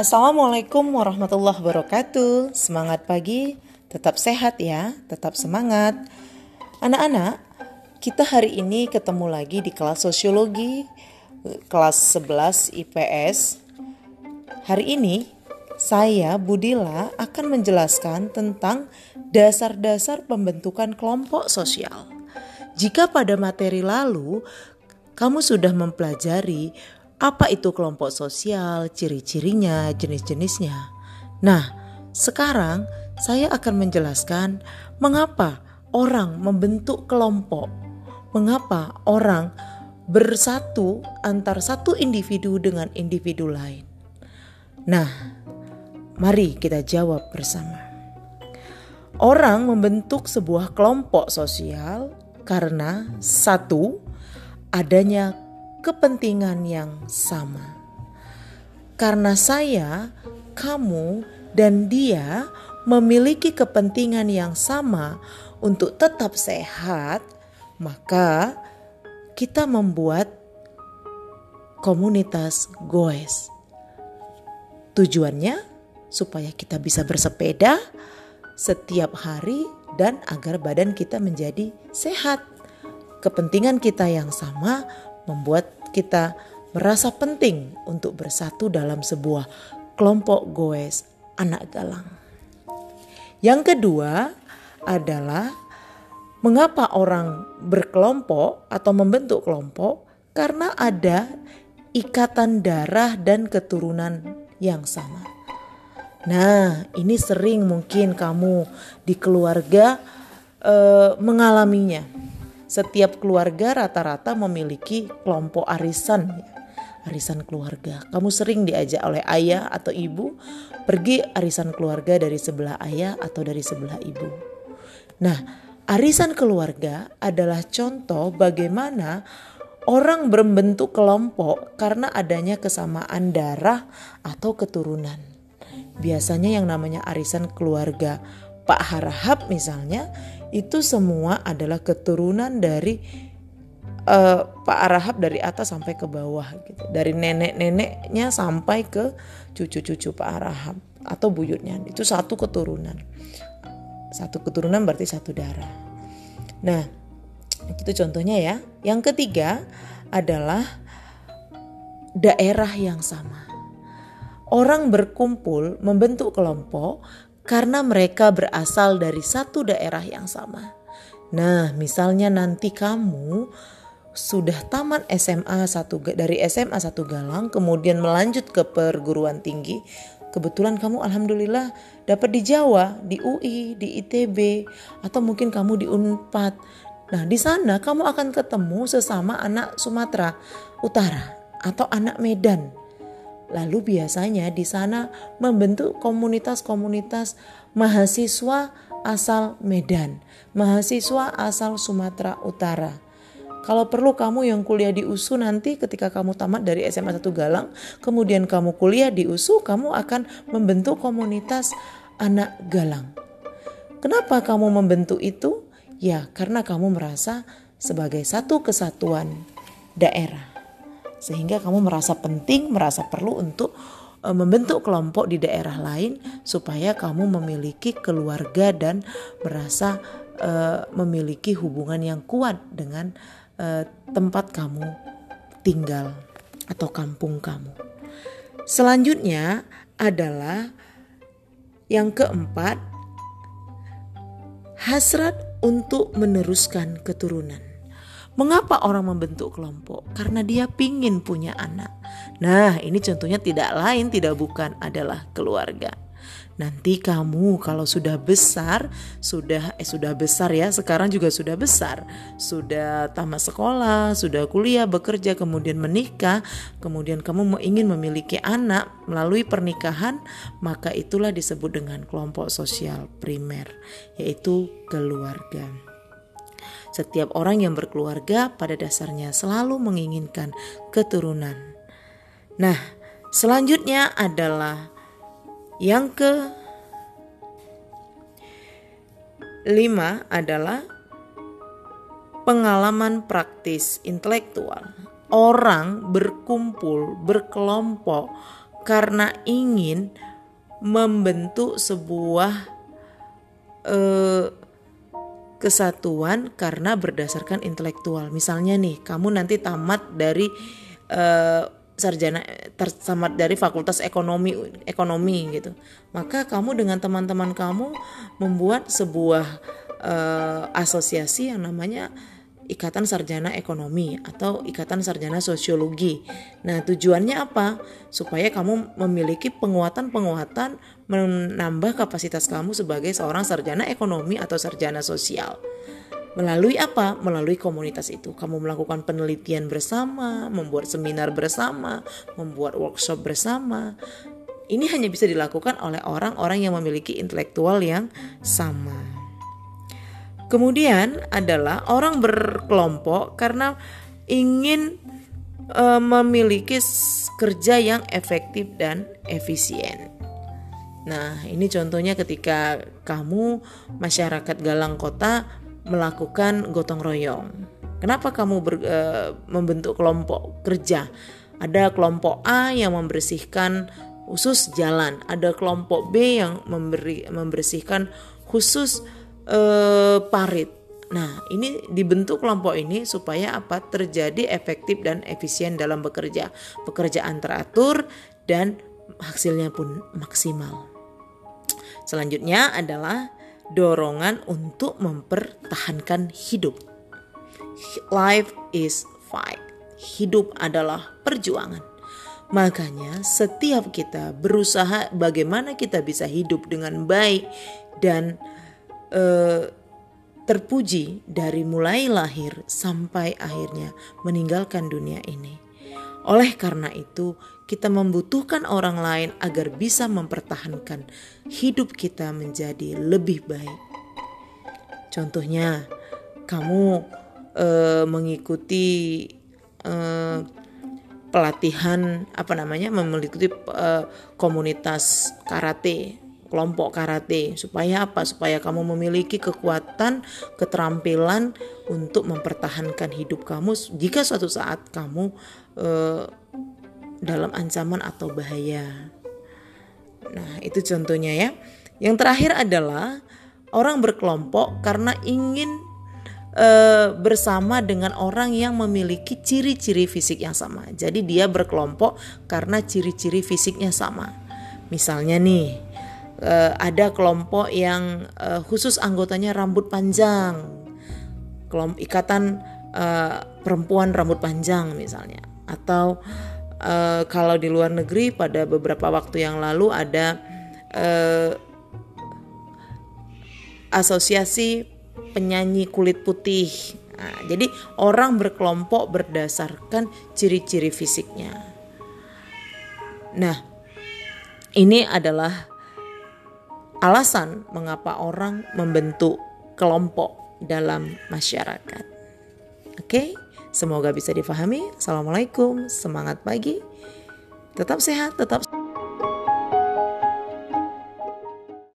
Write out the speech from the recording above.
Assalamualaikum warahmatullahi wabarakatuh. Semangat pagi, tetap sehat ya, tetap semangat. Anak-anak, kita hari ini ketemu lagi di kelas sosiologi kelas 11 IPS. Hari ini saya Budila akan menjelaskan tentang dasar-dasar pembentukan kelompok sosial. Jika pada materi lalu kamu sudah mempelajari apa itu kelompok sosial, ciri-cirinya, jenis-jenisnya. Nah, sekarang saya akan menjelaskan mengapa orang membentuk kelompok, mengapa orang bersatu antar satu individu dengan individu lain. Nah, mari kita jawab bersama. Orang membentuk sebuah kelompok sosial karena satu adanya kepentingan yang sama. Karena saya, kamu, dan dia memiliki kepentingan yang sama untuk tetap sehat, maka kita membuat komunitas goes. Tujuannya supaya kita bisa bersepeda setiap hari dan agar badan kita menjadi sehat. Kepentingan kita yang sama membuat kita merasa penting untuk bersatu dalam sebuah kelompok goes anak galang. Yang kedua adalah mengapa orang berkelompok atau membentuk kelompok karena ada ikatan darah dan keturunan yang sama. Nah, ini sering mungkin kamu di keluarga e, mengalaminya setiap keluarga rata-rata memiliki kelompok arisan ya. Arisan keluarga. Kamu sering diajak oleh ayah atau ibu pergi arisan keluarga dari sebelah ayah atau dari sebelah ibu. Nah, arisan keluarga adalah contoh bagaimana orang berbentuk kelompok karena adanya kesamaan darah atau keturunan. Biasanya yang namanya arisan keluarga Pak Harahap misalnya itu semua adalah keturunan dari uh, Pak Arahab dari atas sampai ke bawah gitu. Dari nenek-neneknya sampai ke cucu-cucu Pak Arahab atau buyutnya. Itu satu keturunan. Satu keturunan berarti satu darah. Nah, itu contohnya ya. Yang ketiga adalah daerah yang sama. Orang berkumpul membentuk kelompok karena mereka berasal dari satu daerah yang sama. Nah, misalnya nanti kamu sudah tamat SMA satu dari SMA satu Galang kemudian melanjut ke perguruan tinggi kebetulan kamu alhamdulillah dapat di Jawa di UI di ITB atau mungkin kamu di Unpad nah di sana kamu akan ketemu sesama anak Sumatera Utara atau anak Medan Lalu biasanya di sana membentuk komunitas-komunitas mahasiswa asal Medan, mahasiswa asal Sumatera Utara. Kalau perlu kamu yang kuliah di USU nanti ketika kamu tamat dari SMA 1 Galang, kemudian kamu kuliah di USU, kamu akan membentuk komunitas anak Galang. Kenapa kamu membentuk itu? Ya, karena kamu merasa sebagai satu kesatuan daerah sehingga kamu merasa penting, merasa perlu untuk uh, membentuk kelompok di daerah lain supaya kamu memiliki keluarga dan merasa uh, memiliki hubungan yang kuat dengan uh, tempat kamu tinggal atau kampung kamu. Selanjutnya adalah yang keempat, hasrat untuk meneruskan keturunan. Mengapa orang membentuk kelompok? Karena dia pingin punya anak. Nah, ini contohnya tidak lain, tidak bukan adalah keluarga. Nanti kamu kalau sudah besar, sudah eh sudah besar ya, sekarang juga sudah besar, sudah tamat sekolah, sudah kuliah, bekerja, kemudian menikah, kemudian kamu ingin memiliki anak melalui pernikahan, maka itulah disebut dengan kelompok sosial primer, yaitu keluarga. Setiap orang yang berkeluarga pada dasarnya selalu menginginkan keturunan. Nah, selanjutnya adalah yang ke lima adalah pengalaman praktis intelektual. Orang berkumpul, berkelompok karena ingin membentuk sebuah eh, kesatuan karena berdasarkan intelektual. Misalnya nih, kamu nanti tamat dari eh, sarjana tersamat dari fakultas ekonomi ekonomi gitu maka kamu dengan teman-teman kamu membuat sebuah uh, asosiasi yang namanya Ikatan Sarjana Ekonomi atau Ikatan Sarjana Sosiologi. Nah, tujuannya apa? Supaya kamu memiliki penguatan-penguatan menambah kapasitas kamu sebagai seorang sarjana ekonomi atau sarjana sosial. Melalui apa? Melalui komunitas itu. Kamu melakukan penelitian bersama, membuat seminar bersama, membuat workshop bersama. Ini hanya bisa dilakukan oleh orang-orang yang memiliki intelektual yang sama. Kemudian adalah orang berkelompok karena ingin e, memiliki kerja yang efektif dan efisien. Nah, ini contohnya ketika kamu masyarakat Galang Kota melakukan gotong royong. Kenapa kamu ber, e, membentuk kelompok kerja? Ada kelompok A yang membersihkan khusus jalan, ada kelompok B yang memberi membersihkan khusus e, parit. Nah, ini dibentuk kelompok ini supaya apa? Terjadi efektif dan efisien dalam bekerja. Pekerjaan teratur dan hasilnya pun maksimal. Selanjutnya adalah dorongan untuk mempertahankan hidup. Life is fight. Hidup adalah perjuangan. Makanya setiap kita berusaha bagaimana kita bisa hidup dengan baik dan uh, terpuji dari mulai lahir sampai akhirnya meninggalkan dunia ini. Oleh karena itu, kita membutuhkan orang lain agar bisa mempertahankan hidup kita menjadi lebih baik. Contohnya, kamu uh, mengikuti uh, pelatihan apa namanya, mengikuti uh, komunitas karate, kelompok karate, supaya apa? Supaya kamu memiliki kekuatan, keterampilan untuk mempertahankan hidup kamu jika suatu saat kamu uh, dalam ancaman atau bahaya. Nah, itu contohnya ya. Yang terakhir adalah orang berkelompok karena ingin e, bersama dengan orang yang memiliki ciri-ciri fisik yang sama. Jadi dia berkelompok karena ciri-ciri fisiknya sama. Misalnya nih, e, ada kelompok yang e, khusus anggotanya rambut panjang. Kelompok ikatan e, perempuan rambut panjang misalnya atau uh, kalau di luar negeri pada beberapa waktu yang lalu ada uh, asosiasi penyanyi kulit putih. Nah, jadi orang berkelompok berdasarkan ciri-ciri fisiknya. Nah, ini adalah alasan mengapa orang membentuk kelompok dalam masyarakat. Oke? Semoga bisa difahami. Assalamualaikum, semangat pagi. Tetap sehat, tetap